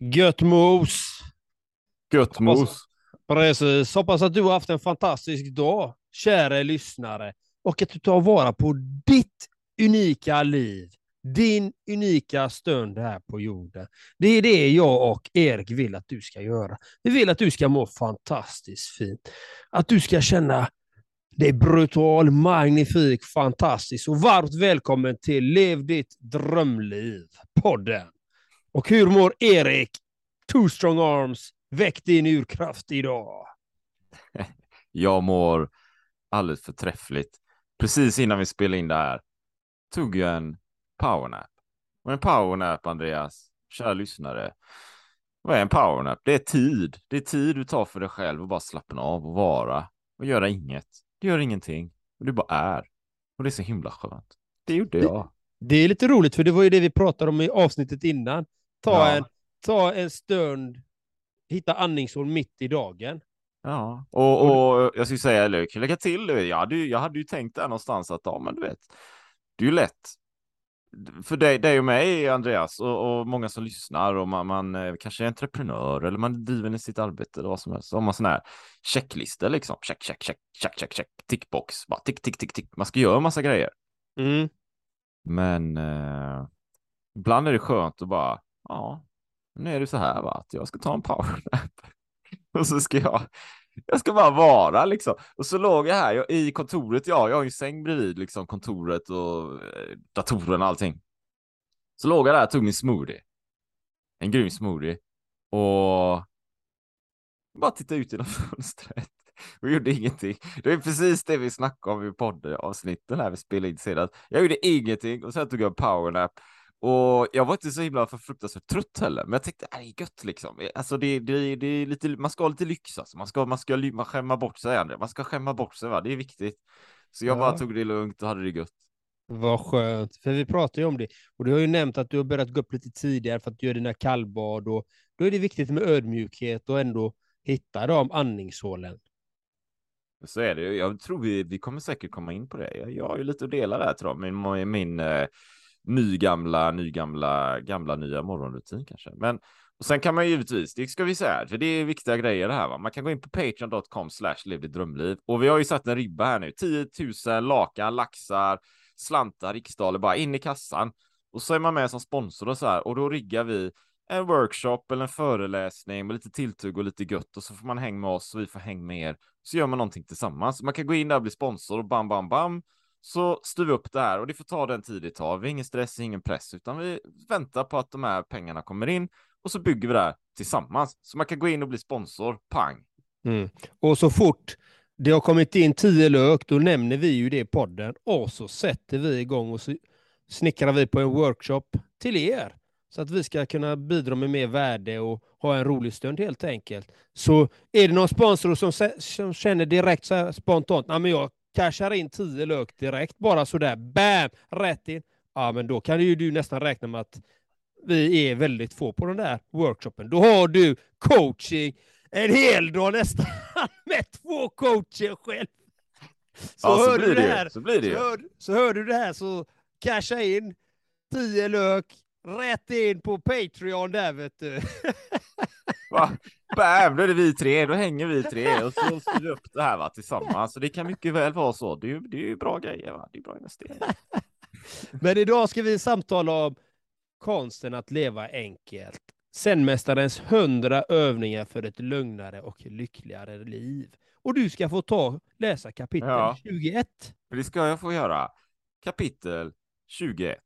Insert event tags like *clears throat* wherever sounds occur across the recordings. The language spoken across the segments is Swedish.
Gött mos! Gött mos. Precis. Hoppas att du har haft en fantastisk dag, kära lyssnare. Och att du tar vara på ditt unika liv. Din unika stund här på jorden. Det är det jag och Erik vill att du ska göra. Vi vill att du ska må fantastiskt fint. Att du ska känna det är brutal, magnifik, fantastisk och varmt välkommen till Lev ditt drömliv, podden. Och hur mår Erik, Two Strong Arms, väck din urkraft idag? *laughs* Jag mår alldeles förträffligt. Precis innan vi spelade in det här tog jag en powernap. Och en powernap, Andreas, kära lyssnare. Vad är en powernap? Det är tid. Det är tid du tar för dig själv och bara slappna av och vara och göra inget. Du gör ingenting och du bara är. Och det är så himla skönt. Det gjorde jag. Det, det är lite roligt, för det var ju det vi pratade om i avsnittet innan. Ta, Ja. en, ta en stund, hitta andningshål mitt i dagen. Ja, och, och jag skulle säga, kan lägga till, jag hade, ju, jag hade ju tänkt där någonstans att, ja men du vet, det är ju lätt. För dig, dig och mig, Andreas, och, och många som lyssnar, och man, man eh, kanske är entreprenör, eller man är driven i sitt arbete, eller vad som helst, så har man sådana här checklistor liksom, check, check, check, check, check, check, tickbox, bara tick, tick, tick, tick, man ska göra en massa grejer. Mm. Men eh, ibland är det skönt att bara, ja, nu är det så här va, att jag ska ta en powernap. *laughs* och så ska jag, jag ska bara vara liksom. Och så låg jag här jag, i kontoret, ja, jag har ju säng bredvid liksom kontoret och eh, datorn och allting. Så låg jag där och tog min smoothie. En grym smoothie. Och bara tittade ut genom *laughs* fönstret. Och gjorde ingenting. Det är precis det vi snackade om i poddavsnitten här vi spelade in senast. Jag gjorde ingenting och sen tog jag en powernap. Och jag var inte så himla för fruktansvärt trött heller, men jag tänkte äh, det är gött liksom. Alltså det, det, det är lite, man ska ha lite lyx alltså. Man ska, man ska man skämma bort sig, André. Man ska skämma bort sig, va? Det är viktigt. Så jag Ja. bara tog det lugnt och hade det gött. Vad skönt, för vi pratar ju om det. Och du har ju nämnt att du har börjat gå upp lite tidigare för att göra dina kallbad. Och då är det viktigt med ödmjukhet och ändå hitta de andningshålen. Så är det. Jag tror vi, vi kommer säkert komma in på det. Jag, jag har ju lite att dela där tror jag. Min, min eh, nygamla, nygamla, gamla nya morgonrutin kanske. Men och sen kan man ju givetvis, det ska vi säga, för det är viktiga grejer det här va. Man kan gå in på patreon.com slash lev ditt drömliv och vi har ju satt en ribba här nu. 10 000 lakan, laxar, slantar, riksdaler bara in i kassan. Och så är man med som sponsor och så här och då riggar vi en workshop eller en föreläsning med lite tilltugg och lite gött och så får man häng med oss och vi får häng med er. Så gör man någonting tillsammans. Man kan gå in där och bli sponsor och bam, bam, bam. Så styr vi upp det här och det får ta den tid det tar. Vi har ingen stress, ingen press, utan vi väntar på att de här pengarna kommer in och så bygger vi det här tillsammans. Så man kan gå in och bli sponsor, pang. Mm. Och så fort det har kommit in tio lök, då nämner vi ju det i podden och så sätter vi igång och så snickrar vi på en workshop till er. Så att vi ska kunna bidra med mer värde och ha en rolig stund helt enkelt. Så är det någon sponsor som, som känner direkt så här spontant, nej men jag cashar in tio lök direkt, bara sådär, bam, rätt in. Ja men då kan ju du nästan räkna med att vi är väldigt få på den där workshopen. Då har du coaching en hel dag nästan *laughs* med två coacher själv. Så, ja, hör du det här, Så blir det så hör, så hör du det här så casha in 10 lök rätt in på Patreon där vet du. *laughs* Va? Bam, då är det vi tre, då hänger vi tre och så styr vi upp det här va, tillsammans. Så det kan mycket väl vara så. Det är ju, det är ju bra grejer va, det är bra investeringar. *laughs* Men idag ska vi samtala om konsten att leva enkelt. Zen-mästarens 100 övningar för ett lugnare och lyckligare liv. Och du ska få ta läsa kapitel Ja. 21. För det ska jag få göra. Kapitel 21.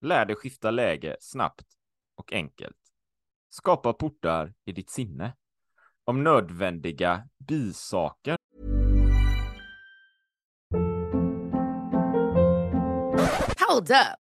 Lär dig skifta läge snabbt och enkelt. Skapa portar i ditt sinne. Om nödvändiga bisaker Hold up.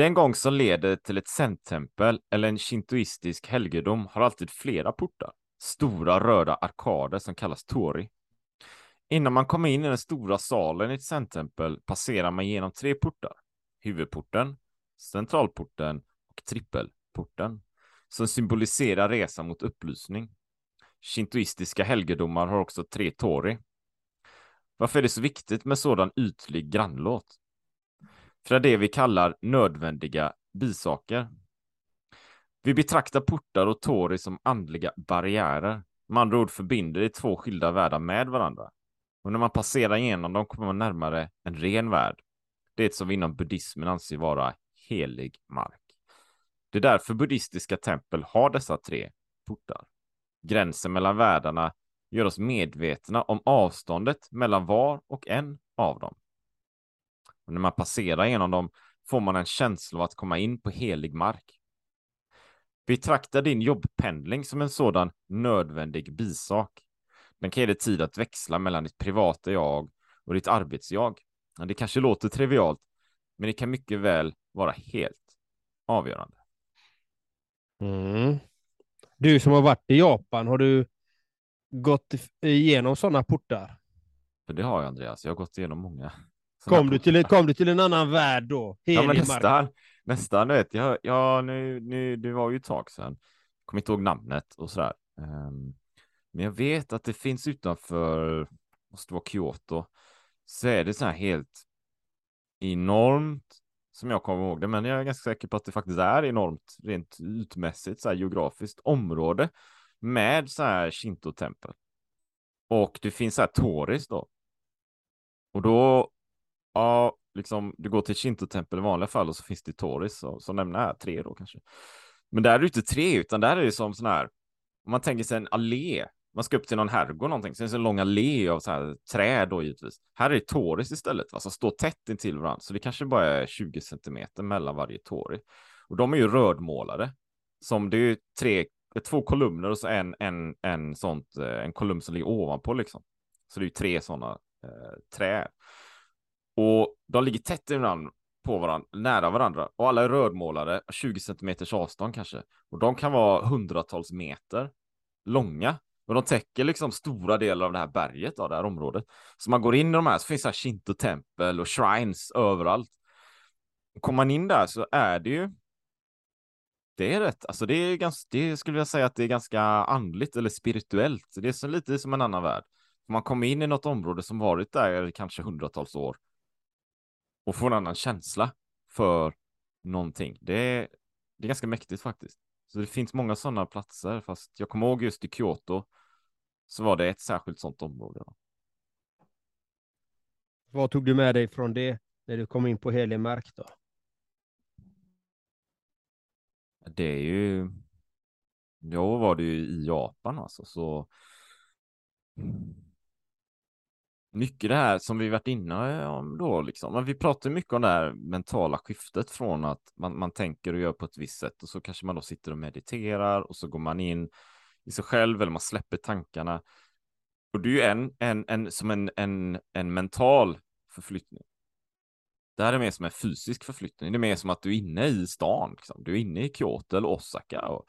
Den gång som leder till ett zen-tempel eller en shintoistisk helgedom har alltid flera portar. Stora röda arkader som kallas tori. Innan man kommer in i den stora salen i ett zen-tempel passerar man genom tre portar. Huvudporten, centralporten och trippelporten som symboliserar resan mot upplysning. Shintoistiska helgedomar har också tre tori. Varför är det så viktigt med sådan ytlig grannlåt? För det är det vi kallar nödvändiga bisaker. Vi betraktar portar och tori som andliga barriärer. Med andra ord förbinder de två skilda världar med varandra. Och när man passerar igenom dem kommer man närmare en ren värld. Det som vi inom buddhismen anser vara helig mark. Det är därför buddhistiska tempel har dessa tre portar. Gränsen mellan världarna gör oss medvetna om avståndet mellan var och en av dem. Och när man passerar genom dem får man en känsla av att komma in på helig mark. Betrakta din jobbpendling som en sådan nödvändig bisak. Den kan ge dig tid att växla mellan ditt privata jag och ditt arbetsjag. Det kanske låter trivialt, men det kan mycket väl vara helt avgörande. Mm. Du som har varit i Japan, har du gått igenom sådana portar? För det har jag Andreas, jag har gått igenom många. Kom du, till, kom du till en annan värld då? ja, men nästan. Nästan, du vet. Jag, ja, nu, nu, det var ju ett tag sedan. Kommer inte ihåg namnet och sådär. Um, men jag vet att det finns utanför, måste vara Kyoto, så är det så här helt enormt, som jag kommer ihåg det, men jag är ganska säker på att det faktiskt är enormt rent utmässigt, så här geografiskt område med så här Shinto-tempel. Och det finns så här Toris då. Och då ja, liksom, du går till Shinto-tempel i vanliga fall och så finns det Toris, som så nämner jag tre då kanske. Men där är det inte tre, utan där är det som sån här, om man tänker sig en allé, man ska upp till någon herrgård någonting, så är det en lång allé av så här träd då givetvis. Här är det Toris istället, va, som står tätt intill varandra, så det kanske bara är 20 centimeter mellan varje Tori. Och de är ju rödmålade, som det är ju tre, två kolumner och så en, en, en sånt, eh, en kolumn som ligger ovanpå liksom. Så det är ju tre sådana eh, träd. Och de ligger tätt ibland på varandra, nära varandra. Och alla är rödmålade, 20 centimeters avstånd kanske. Och de kan vara hundratals meter långa. Och de täcker liksom stora delar av det här berget, av det här området. Så man går in i de här så finns det här Shinto-tempel och shrines överallt. Och kommer man in där så är det ju det är rätt, alltså det är ganska, det skulle jag säga att det är ganska andligt eller spirituellt. Det är så lite som en annan värld. Man kommer in i något område som varit där kanske hundratals år och få en annan känsla för någonting. Det är, det är ganska mäktigt faktiskt. Så det finns många sådana platser, fast jag kommer ihåg just i Kyoto så var det ett särskilt sådant område. Vad tog du med dig från det när du kom in på helig mark då? Det är ju, då var det ju i Japan alltså, så mycket det här som vi varit inne eh, om då liksom. Men vi pratar mycket om det här mentala skiftet från att man, man tänker och gör på ett visst sätt och så kanske man då sitter och mediterar och så går man in i sig själv eller man släpper tankarna. Och det är ju en, en, en som en, en, en mental förflyttning. Det här är mer som en fysisk förflyttning. Det är mer som att du är inne i stan. Liksom. Du är inne i Kyoto eller Osaka. Och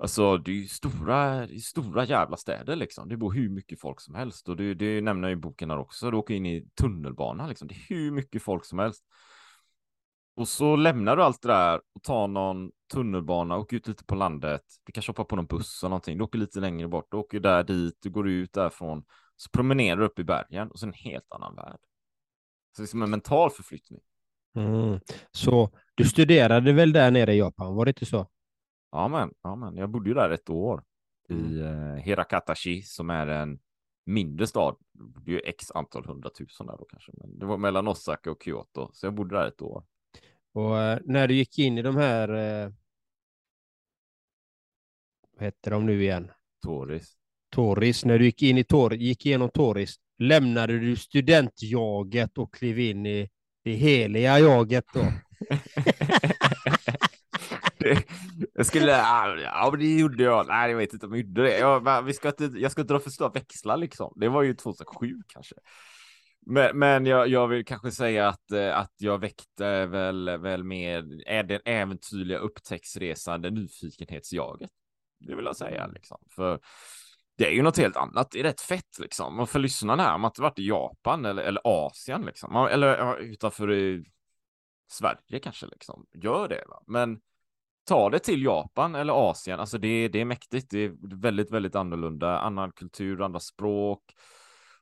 Alltså det är ju stora, stora jävla städer liksom. Det bor hur mycket folk som helst och det, det nämner jag i boken här också. Du åker in i tunnelbanan liksom. Det är hur mycket folk som helst. Och så lämnar du allt det där och tar någon tunnelbana, åker ut lite på landet. Du kanske hoppar på någon buss eller någonting. Du åker lite längre bort, du åker där dit, du går ut därifrån. Så promenerar du upp i bergen och så en helt annan värld. Så det är som en mental förflyttning. Mm. Så du studerade väl där nere i Japan, var det inte så? Ja men, ja, men jag bodde ju där ett år i eh, Hirakatashi som är en mindre stad. Det är ju x antal hundratusen där då kanske, men det var mellan Osaka och Kyoto, så jag bodde där ett år. Och eh, när du gick in i de här, eh, vad heter de nu igen? Toris. Toris, när du gick in i Tor gick igenom Toris, lämnade du studentjaget och klev in i det heliga jaget då? *laughs* *laughs* Det- jag skulle, ja men det gjorde jag. Nej jag vet inte om jag gjorde det. Jag, vi ska inte, jag ska inte dra för stora växlar liksom. Det var ju 2007 kanske. Men, men jag, jag vill kanske säga att, eh, att jag väckte väl, väl mer är den äventyrliga upptäcktsresande nyfikenhetsjaget. Det vill jag säga liksom. För det är ju något helt annat. Det är rätt fett liksom. Och för lyssnarna här, man inte varit i Japan eller, eller Asien liksom. Eller utanför i Sverige kanske liksom. Gör det va. Men ta det till Japan eller Asien. Alltså det, det är mäktigt. Det är väldigt, väldigt annorlunda. Annan kultur, andra språk.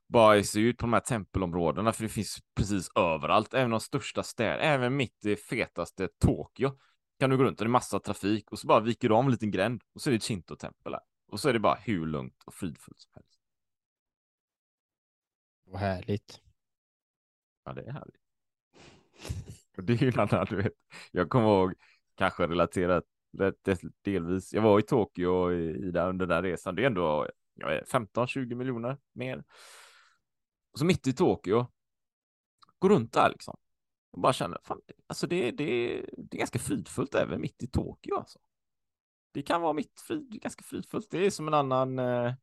Bara se ut på de här tempelområdena, för det finns precis överallt. Även de största städerna, även mitt i fetaste Tokyo kan du gå runt och det är massa trafik och så bara viker du om en liten gränd och så är det Shinto-tempel där. Och så är det bara hur lugnt och fridfullt som helst. Vad härligt. Ja, det är härligt. *laughs* Och det är ju en annan, du vet. Jag kommer ihåg, kanske relaterat delvis. Jag var i Tokyo i, i där, under den där resan. Det är ändå 15-20 miljoner mer. Och så mitt i Tokyo, går runt där liksom. Och bara känner, fan, alltså det, det, det är ganska fridfullt även mitt i Tokyo alltså. Det kan vara mitt frid, ganska fridfullt. Det är som en annan eh,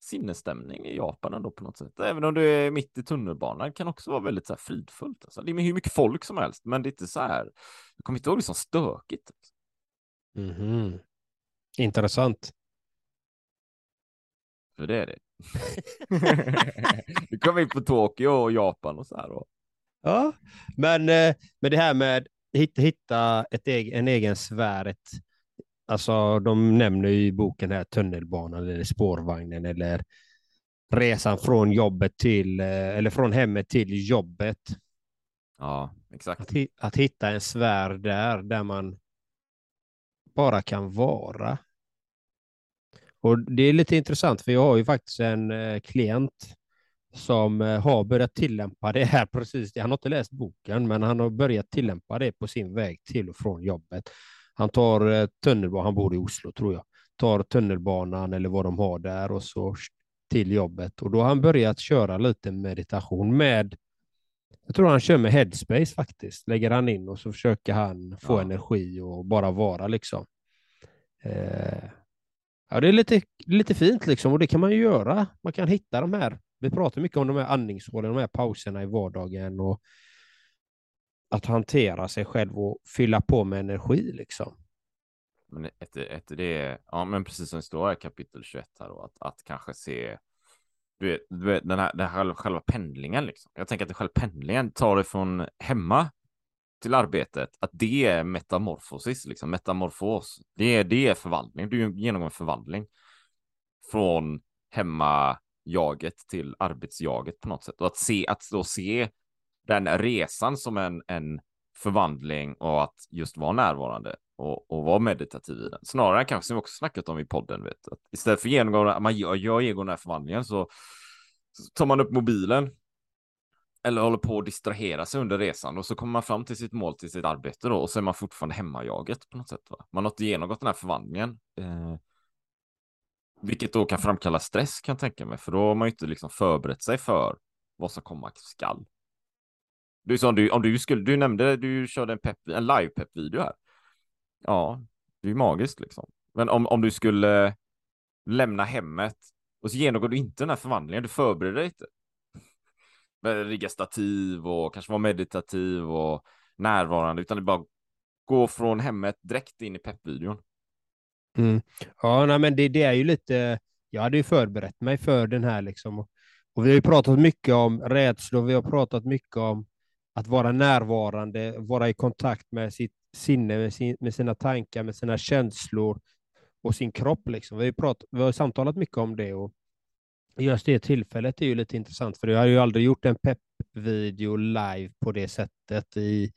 sinnesstämning i Japan ändå på något sätt. Även om du är mitt i tunnelbanan kan också vara väldigt så här fridfullt. Alltså. Det är hur mycket folk som helst, men det är inte så här. Jag kommer inte ihåg det som stökigt. Mhm. Intressant. För det är det. *laughs* du kommer in på Tokyo och Japan och så här. Och... Ja, men, eh, men det här med hitta, hitta ett egen, en egen sfär, ett, alltså de nämner ju i boken här tunnelbanan eller spårvagnen eller resan från jobbet till, eh, eller från hemmet till jobbet. Ja, exakt. Att, att hitta en sfär där, där man bara kan vara. Och det är lite intressant, för jag har ju faktiskt en eh, klient som eh, har börjat tillämpa det här precis. Han har inte läst boken, men han har börjat tillämpa det på sin väg till och från jobbet. Han tar eh, tunnelbanan, han bor i Oslo tror jag, tar tunnelbanan eller vad de har där och så till jobbet. Och då har han börjat köra lite meditation med jag tror han kör med headspace faktiskt. Lägger han in och så försöker han få Ja. energi och bara vara liksom. Eh, ja, det är lite, lite fint liksom och det kan man ju göra. Man kan hitta de här. Vi pratar mycket om de här andningshålen, de här pauserna i vardagen och att hantera sig själv och fylla på med energi liksom. Men ett, ett, det är, ja men precis som det står i kapitel 21 här då, att, att kanske se du vet, du vet den här, den här själva, pendlingen liksom. Jag tänker att det själva pendlingen tar det från hemma till arbetet, att det är metamorfosis, liksom metamorfos. Det är, det är förvandling, du genomgår en förvandling från hemmajaget till arbetsjaget på något sätt. Och att se, att då se den resan som en, en förvandling och att just vara närvarande och, och vara meditativ i den. Snarare kanske som vi också snackat om i podden, vet att istället för att man gör, gör genomgå den här förvandlingen så, så tar man upp mobilen eller håller på att distrahera sig under resan och så kommer man fram till sitt mål, till sitt arbete då och så är man fortfarande hemmajaget på något sätt. Va? Man har inte genomgått den här förvandlingen. Eh, vilket då kan framkalla stress kan jag tänka mig, för då har man ju inte liksom förberett sig för vad som komma skall. Du sa om du, om du skulle, du nämnde, du körde en, pep, en live-pepp-video här. Ja, det är ju magiskt liksom. Men om, om du skulle lämna hemmet och så genomgår du inte den här förvandlingen, du förbereder dig inte. Med rigga stativ och kanske vara meditativ och närvarande, utan det bara gå från hemmet direkt in i peppvideon. Mm. Ja, nej, men det, det är ju lite, jag hade ju förberett mig för den här liksom. Och, och vi har ju pratat mycket om rädslor, vi har pratat mycket om att vara närvarande, vara i kontakt med sitt sinne, med, sin, med sina tankar, med sina känslor och sin kropp. Liksom. Vi, prat, vi har samtalat mycket om det och just det tillfället är ju lite intressant, för jag har ju aldrig gjort en pepp-video live på det sättet i,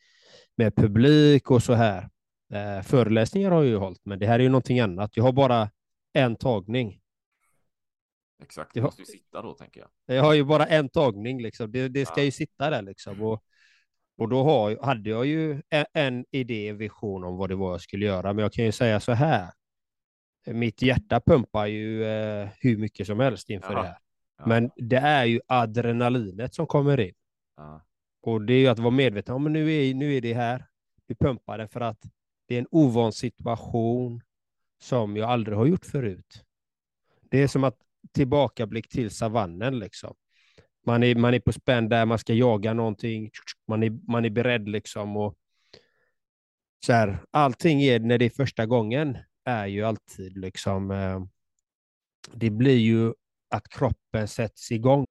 med publik och så här. Eh, föreläsningar har jag ju hållit, men det här är ju någonting annat. Jag har bara en tagning. Exakt, det måste ju sitta då tänker jag. Jag har ju bara en tagning, liksom. det, det ska ja. ju sitta där. Liksom. Och, och då har, hade jag ju en, en idé, vision om vad det var jag skulle göra, men jag kan ju säga så här. Mitt hjärta pumpar ju eh, hur mycket som helst inför ja. det här. Ja. Men det är ju adrenalinet som kommer in. Och det är ju att vara medveten om, men nu är, nu är det här. Vi pumpar det för att det är en ovan situation som jag aldrig har gjort förut. Det är som att tillbakablick till savannen liksom. Man är, man är på spänn där, man ska jaga någonting, man är, man är beredd liksom. Och så här, allting är, när det är första gången, är ju alltid liksom, eh, det blir ju att kroppen sätts igång.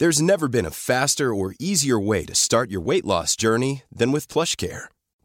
There's never been a faster or easier way to start your weight loss journey than with plush care.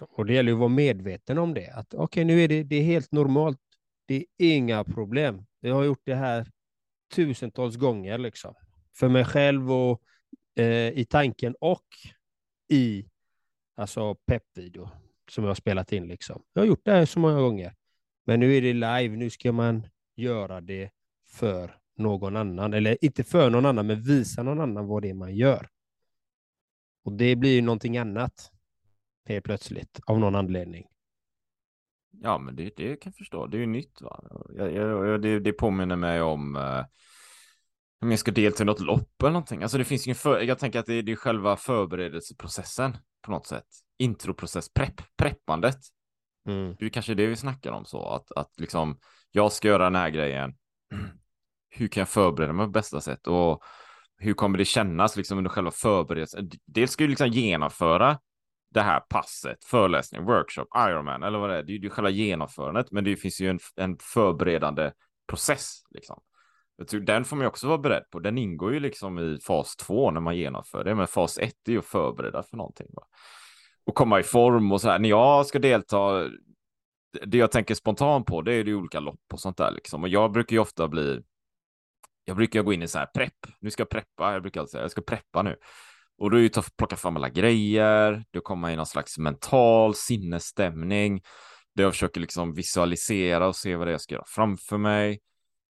Liksom. Och det gäller att vara medveten om det. Att okej, okay, nu är det, det är helt normalt. Det är inga problem. Jag har gjort det här tusentals gånger liksom. För mig själv och eh, i tanken och i alltså peppvideo som jag har spelat in liksom. Jag har gjort det här så många gånger. Men nu är det live. Nu ska man göra det för någon annan. Eller inte för någon annan, men visa någon annan vad det är man gör. Och det blir ju någonting annat helt plötsligt av någon anledning. Ja, men det, det kan jag förstå. Det är ju nytt. Va? Jag, jag, det, det påminner mig om eh, om jag ska delta i något lopp eller någonting. Alltså det finns ju för, jag tänker att det är, det är själva förberedelseprocessen på något sätt. Introprocess, prepp, preppandet. Mm. Det är kanske det vi snackar om så att, att liksom jag ska göra den här grejen. *clears throat* Hur kan jag förbereda mig på bästa sätt och hur kommer det kännas liksom under själva förberedelsen? Dels ska ju liksom genomföra det här passet, föreläsning, workshop, Ironman eller vad det är. Det är ju själva genomförandet, men det finns ju en, en förberedande process liksom. Den får man också vara beredd på. Den ingår ju liksom i fas två när man genomför det, men fas ett är ju att förbereda för någonting. Va? Och komma i form och så här. När jag ska delta, det jag tänker spontant på, det är det olika lopp och sånt där liksom. Och jag brukar ju ofta bli, jag brukar gå in i så här prepp. Nu ska jag preppa, jag brukar alltid säga, jag ska preppa nu. Och då är det att plocka fram alla grejer, då kommer man i någon slags mental sinnesstämning, där jag försöker liksom visualisera och se vad det är jag ska göra framför mig.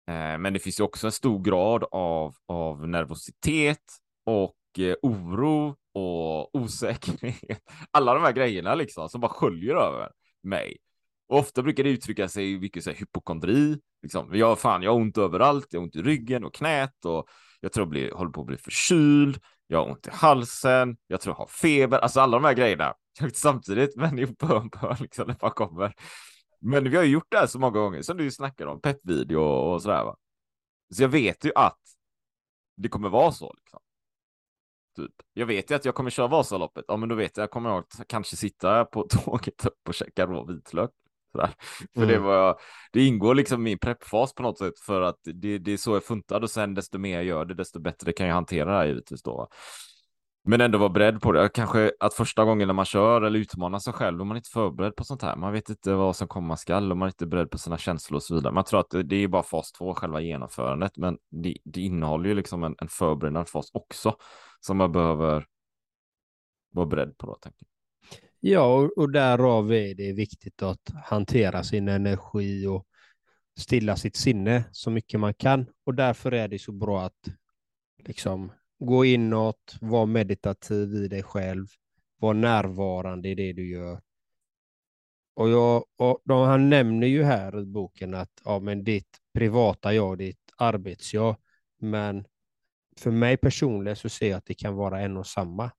Eh, men det finns ju också en stor grad av, av nervositet och eh, oro och osäkerhet. *laughs* Alla de här grejerna liksom som bara sköljer över mig. Och ofta brukar det uttrycka sig i mycket så här, hypokondri. Liksom. Jag, fan, jag har ont överallt, jag har ont i ryggen och knät och jag tror jag blir, håller på att bli förkyld jag har ont i halsen, jag tror jag har feber, alltså alla de här grejerna *laughs* samtidigt, men i bön, bön liksom, det bara kommer. Men vi har ju gjort det här så många gånger som du snackar om, peppvideo och sådär va. Så jag vet ju att det kommer vara så liksom. Typ. Jag vet ju att jag kommer köra Vasaloppet, ja men då vet jag, jag kommer jag kanske sitta på *laughs* tåget upp och käka rå vitlök. Sådär. För mm. det, var, det ingår liksom i preppfas på något sätt för att det, det är så jag funtad och sen desto mer jag gör det, desto bättre kan jag hantera det här givetvis då. Men ändå vara beredd på det. Kanske att första gången när man kör eller utmanar sig själv, om man inte förberedd på sånt här. Man vet inte vad som komma skall, om man inte är beredd på sina känslor och så vidare. Man tror att det, det är bara fas två, själva genomförandet, men det, det innehåller ju liksom en, en förberedande fas också som man behöver vara beredd på då, tänker jag. Ja, och, och därav är det viktigt att hantera sin energi och stilla sitt sinne så mycket man kan. Och därför är det så bra att liksom gå inåt, vara meditativ i dig själv, vara närvarande i det du gör. Och, jag, och de, han nämner ju här i boken att ja, men ditt privata jag, ditt arbetsjag, men för mig personligen så ser jag att det kan vara en och samma.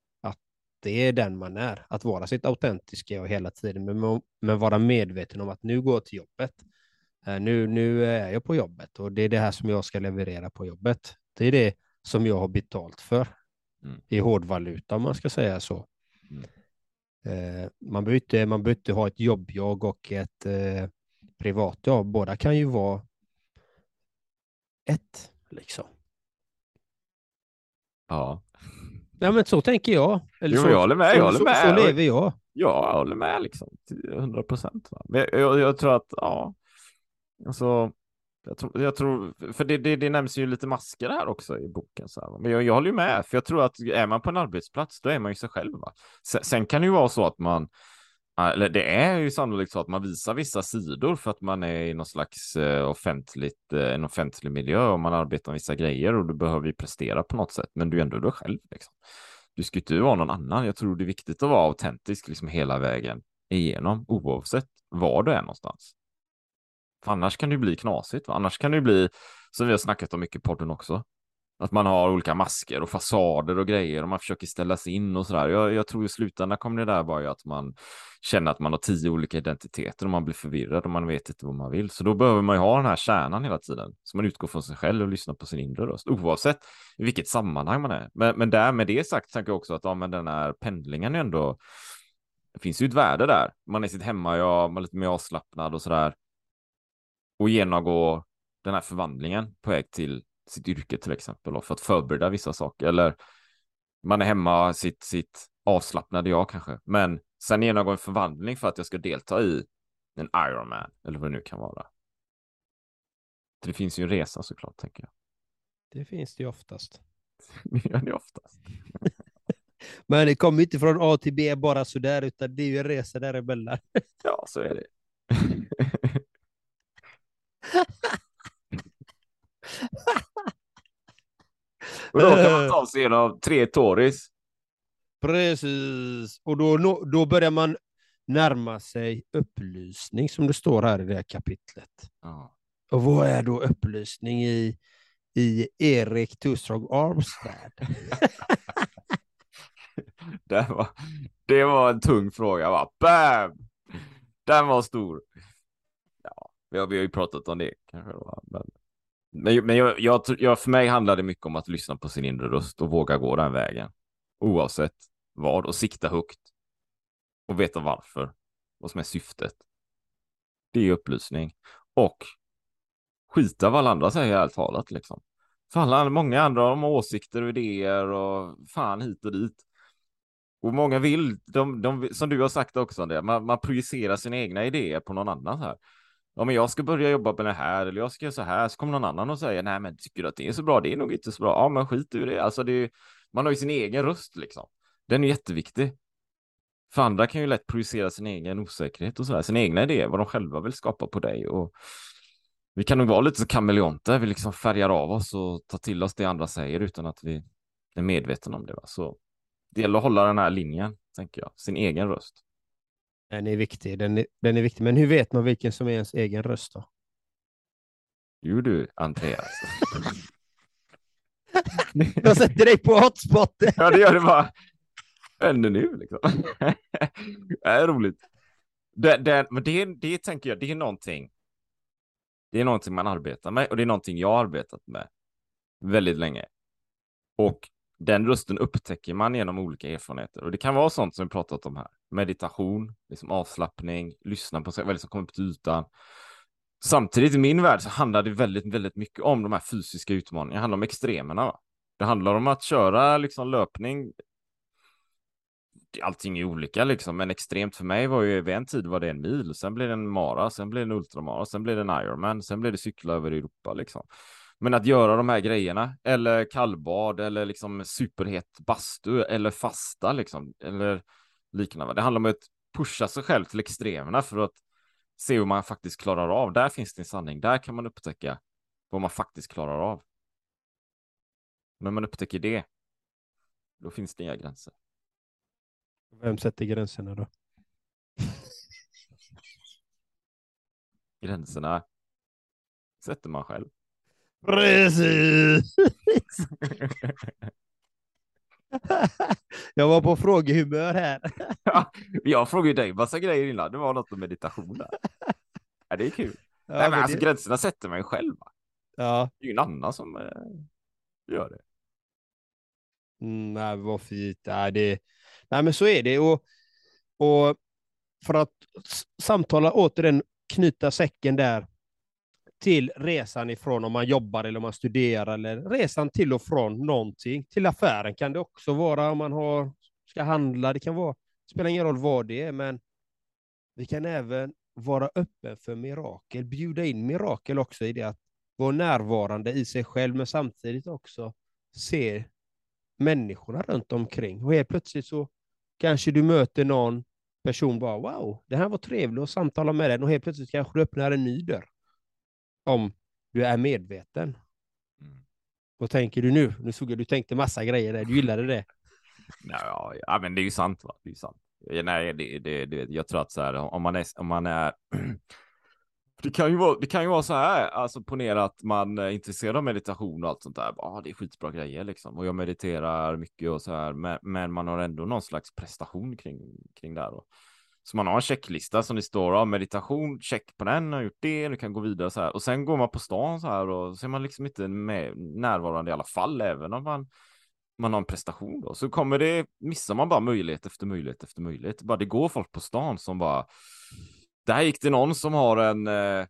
Det är den man är, att vara sitt autentiska jag hela tiden, men, men vara medveten om att nu går jag till jobbet. Eh, nu, nu är jag på jobbet och det är det här som jag ska leverera på jobbet. Det är det som jag har betalt för Mm. i hårdvaluta om man ska säga så. Mm. Eh, man behöver inte, man behöver inte ha ett jobbjag och ett eh, privatjag. Båda kan ju vara ett, liksom. Ja, Ja, men så tänker jag. Eller Jo, så, jag håller med, jag så, håller så, med. Så lever jag. ja jag håller med liksom. till 100 procent. Jag, jag, jag tror att, ja, alltså, jag tror, jag tror för det, det, det nämns ju lite masker här också i boken. Så här. Men jag, jag håller ju med, för jag tror att är man på en arbetsplats, då är man ju sig själv. Va? Sen, sen kan det ju vara så att man, eller det är ju sannolikt så att man visar vissa sidor för att man är i någon slags eh, offentligt, eh, en offentlig miljö och man arbetar med vissa grejer och du behöver ju prestera på något sätt, men du är ändå dig själv. Liksom. Du ska inte vara någon annan. Jag tror det är viktigt att vara autentisk liksom hela vägen igenom, oavsett var du är någonstans. För annars kan det ju bli knasigt. Va? Annars kan det ju bli, som vi har snackat om mycket i podden också, att man har olika masker och fasader och grejer och man försöker ställa sig in och sådär. Jag, jag tror i slutändan kommer det där bara ju att man känner att man har tio olika identiteter och man blir förvirrad och man vet inte vad man vill. Så då behöver man ju ha den här kärnan hela tiden. Så man utgår från sig själv och lyssnar på sin inre röst, oavsett i vilket sammanhang man är. Men, men där med det sagt tänker jag också att ja, men den här pendlingen är ändå, det finns ju ett värde där. Man är sitt hemma, ja, man är lite mer avslappnad och sådär. Och genomgå den här förvandlingen på väg till sitt yrke till exempel och för att förbereda vissa saker eller man är hemma sitt, sitt avslappnade jag kanske, men sen genomgå en förvandling för att jag ska delta i en Ironman eller vad det nu kan vara. Det finns ju en resa såklart, tänker jag. Det finns det ju oftast. *laughs* Det gör det oftast. *laughs* Men det kommer inte från A till B bara sådär, utan det är ju en resa däremellan. *laughs* Ja, så är det. *laughs* Och då kan man ta sig igenom tre Tories. Precis, och då, då börjar man närma sig upplysning som det står här i det här kapitlet. Ja. Och vad är då upplysning i, i Erik Too Strong Arms värld? *laughs* Det var, det var en tung fråga, va? Bam! Den var stor. Ja, vi har, vi har ju pratat om det kanske. Va? Men, men, men jag, jag, jag, för mig handlar det mycket om att lyssna på sin inre röst och våga gå den vägen. Oavsett vad och sikta högt. Och veta varför. Vad som är syftet. Det är upplysning. Och skita vad alla andra säger ärligt talat liksom. För alla, många andra har åsikter och idéer och fan hit och dit. Och många vill, de, de, som du har sagt också, det, man, man projicerar sina egna idéer på någon annan här. Ja, men jag ska börja jobba med det här eller jag ska göra så här, så kommer någon annan och säger nej, men tycker du att det är så bra? Det är nog inte så bra. Ja, men skit ur det. Alltså, det är, man har ju sin egen röst liksom. Den är jätteviktig. För andra kan ju lätt projicera sin egen osäkerhet och så här, sina egna idéer, vad de själva vill skapa på dig. Och vi kan nog vara lite så kameleonter, vi liksom färgar av oss och tar till oss det andra säger utan att vi är medvetna om det. Va? Så det gäller att hålla den här linjen, tänker jag, sin egen röst. Den är viktig, den är, den är viktig. Men hur vet man vilken som är ens egen röst då? Jo du, Andreas. *laughs* Jag sätter dig på hotspot. ja, det gör det bara. Ännu nu liksom. *laughs* det är roligt. Det, det, men det, det tänker jag, det är någonting. Det är någonting man arbetar med och det är någonting jag har arbetat med väldigt länge. Och den rösten upptäcker man genom olika erfarenheter och det kan vara sånt som vi pratat om här. Meditation, liksom avslappning, lyssna på sig, vad som kommer upp till ytan. Samtidigt i min värld så handlar det väldigt, väldigt mycket om de här fysiska utmaningarna. Det handlar om extremerna. Va? Det handlar om att köra liksom löpning. Allting är olika liksom, men extremt för mig var ju vid en tid var det en mil, sen blev det en mara, sen blev det en ultramara, sen blev det en Ironman, sen blev det cykla över Europa liksom. Men att göra de här grejerna, eller kallbad, eller liksom superhet bastu, eller fasta liksom, eller liknande. Det handlar om att pusha sig själv till extremerna för att se hur man faktiskt klarar av. Där finns det en sanning. Där kan man upptäcka vad man faktiskt klarar av. När man upptäcker det, då finns det inga gränser. Vem sätter gränserna då? Gränserna sätter man själv. Precis! *laughs* Jag var på frågehumör här. *laughs* Ja, jag frågade dig massa grejer innan. Det var något om meditation där. Ja, det är kul. Ja, Nej, men men alltså, det- gränserna sätter man ju själv. Ja. Det är ju en annan som eh, gör det. Mm, nej, vad fint. Nej, det... nej, men så är det. Och, och för att samtala återigen, knyta säcken där till resan ifrån om man jobbar eller om man studerar eller resan till och från någonting. Till affären kan det också vara om man har, ska handla. Det kan vara, spelar ingen roll vad det är, men vi kan även vara öppen för mirakel, bjuda in mirakel också i det att vara närvarande i sig själv, men samtidigt också se människorna runt omkring. Och helt plötsligt så kanske du möter någon person bara wow, det här var trevligt att samtala med den och helt plötsligt kanske du öppnar en ny dörr. Om du är medveten. Mm. Vad tänker du nu? Nu såg jag du tänkte massa grejer där, du gillade det. *laughs* Nej, ja, ja, men det är ju sant. Va? Det är sant. Nej, det, det, det, jag tror att så här, om man är, om man är *clears throat* det kan ju vara, det kan ju vara så här, alltså ponera att man är intresserad av meditation och allt sånt där. Ja, det är skitbra grejer liksom. Och jag mediterar mycket och så här, men, men man har ändå någon slags prestation kring, kring det här. Så man har en checklista som det står av meditation, check på den, har gjort det, du kan gå vidare så här. Och sen går man på stan så här och så är man liksom inte med, närvarande i alla fall, även om man man har en prestation då, så kommer det, missar man bara möjlighet efter möjlighet efter möjlighet. Bara det går folk på stan som bara, där gick det någon som har en eh,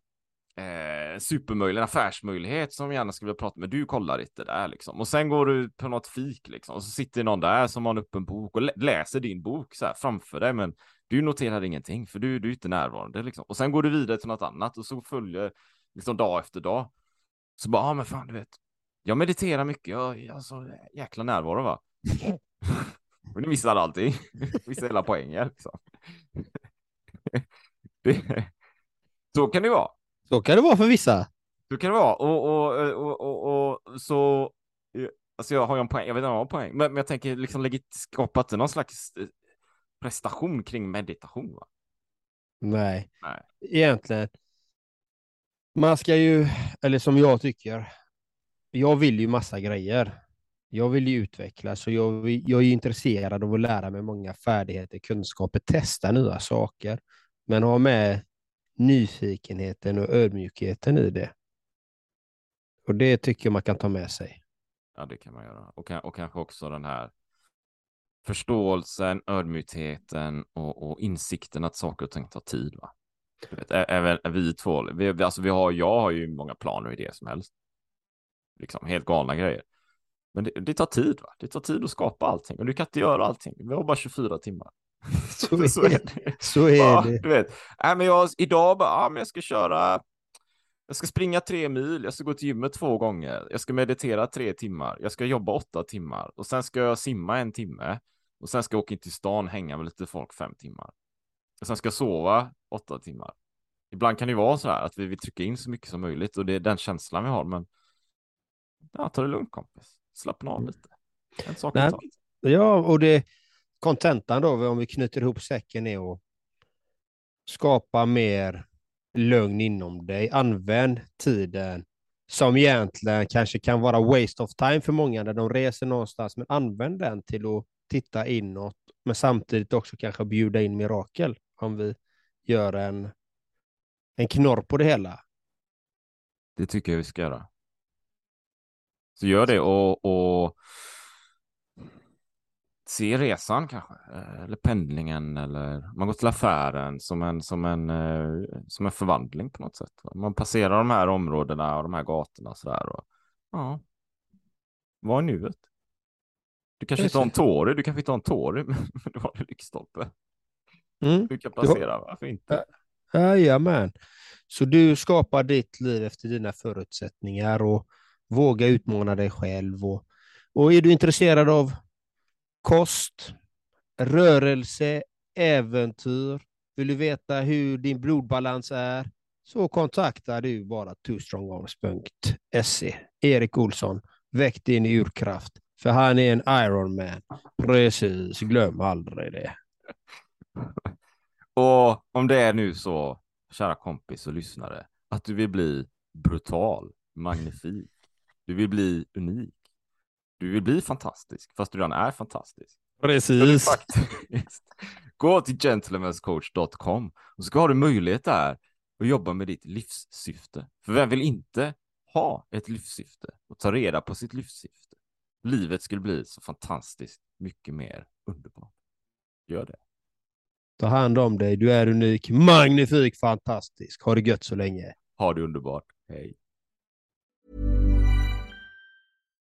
eh, supermöjlig, en affärsmöjlighet som gärna skulle vilja prata med, du kollar inte där liksom. Och sen går du på något fik liksom, och så sitter någon där som har en öppen bok och läser din bok så här framför dig, men du noterar ingenting, för du, du är inte närvarande liksom. Och sen går du vidare till något annat och så följer liksom dag efter dag. Så bara, ja ah, men fan du vet, jag mediterar mycket, jag är alltså jäkla närvaro va. *laughs* Men du missar allting, missar hela poängen liksom. *laughs* Det, så kan det vara. Så kan det vara för vissa. Så kan det vara. Och, och, och, och, och så, alltså jag har ju en poäng, jag vet inte om jag har en poäng, men, men jag tänker liksom skapa inte någon slags eh, prestation kring meditation va? Nej. Nej. egentligen. Man ska ju, eller som jag tycker, jag vill ju massa grejer. Jag vill ju utvecklas och jag, jag är ju intresserad av att lära mig många färdigheter, kunskaper, testa nya saker. Men ha med nyfikenheten och ödmjukheten i det. Och det tycker jag man kan ta med sig. Ja, det kan man göra. Och, och kanske också den här förståelsen, ödmjukheten och, och insikten att saker och ting tar tid. Va? Du vet, även vi två, vi, alltså vi har, jag har ju många planer och idéer som helst. Liksom helt galna grejer. Men det, det tar tid, va? Det tar tid att skapa allting och du kan inte göra allting. Vi har bara 24 timmar. Så *laughs* är det. Så är Ja, det. Du vet, äh, men jag, idag bara, ah, men jag ska köra, jag ska springa tre mil, jag ska gå till gymmet två gånger, jag ska meditera tre timmar, jag ska jobba åtta timmar och sen ska jag simma en timme och sen ska jag åka in till stan och hänga med lite folk fem timmar. Och sen ska jag sova åtta timmar. Ibland kan det vara så här att vi vill trycka in så mycket som möjligt och det är den känslan vi har, men ja, ta det lugnt kompis, slappna av lite. En sak Nej. Ja, och det kontentan då, om vi knyter ihop säcken, är att skapa mer lugn inom dig. Använd tiden som egentligen kanske kan vara waste of time för många när de reser någonstans, men använd den till att titta inåt, men samtidigt också kanske bjuda in mirakel om vi gör en, en knorr på det hela. Det tycker jag vi ska göra. Så gör det och, och se resan kanske, eh, eller pendlingen eller man går till affären som en, som en, eh, som en förvandling på något sätt. Man passerar de här områdena och de här gatorna så där och ja, vad är nuet? Du kanske inte har en Tory, du kanske inte har en Tory, *laughs* men du har en lyktstolpe. Mm. Du kan passera, varför inte? Jajamän. Så du skapar ditt liv efter dina förutsättningar och våga utmana dig själv. Och, och är du intresserad av kost, rörelse, äventyr, vill du veta hur din blodbalans är, så kontaktar du bara twostrongarms.se. Erik Olsson, väck din urkraft, för han är en Ironman. Precis, glöm aldrig det. *laughs* Och om det är nu så, kära kompis och lyssnare, att du vill bli brutal, magnifik, du vill bli unik, du vill bli fantastisk, fast du redan är fantastisk. Precis. Faktiskt. *laughs* Gå till gentlemanscoach.com och så har du möjlighet där att jobba med ditt livssyfte. För vem vill inte ha ett livssyfte och ta reda på sitt livssyfte? Livet skulle bli så fantastiskt mycket mer underbart. Gör det. Ta hand om dig. Du är unik, magnifik, fantastisk. Ha det gött så länge. Ha det underbart. Hej.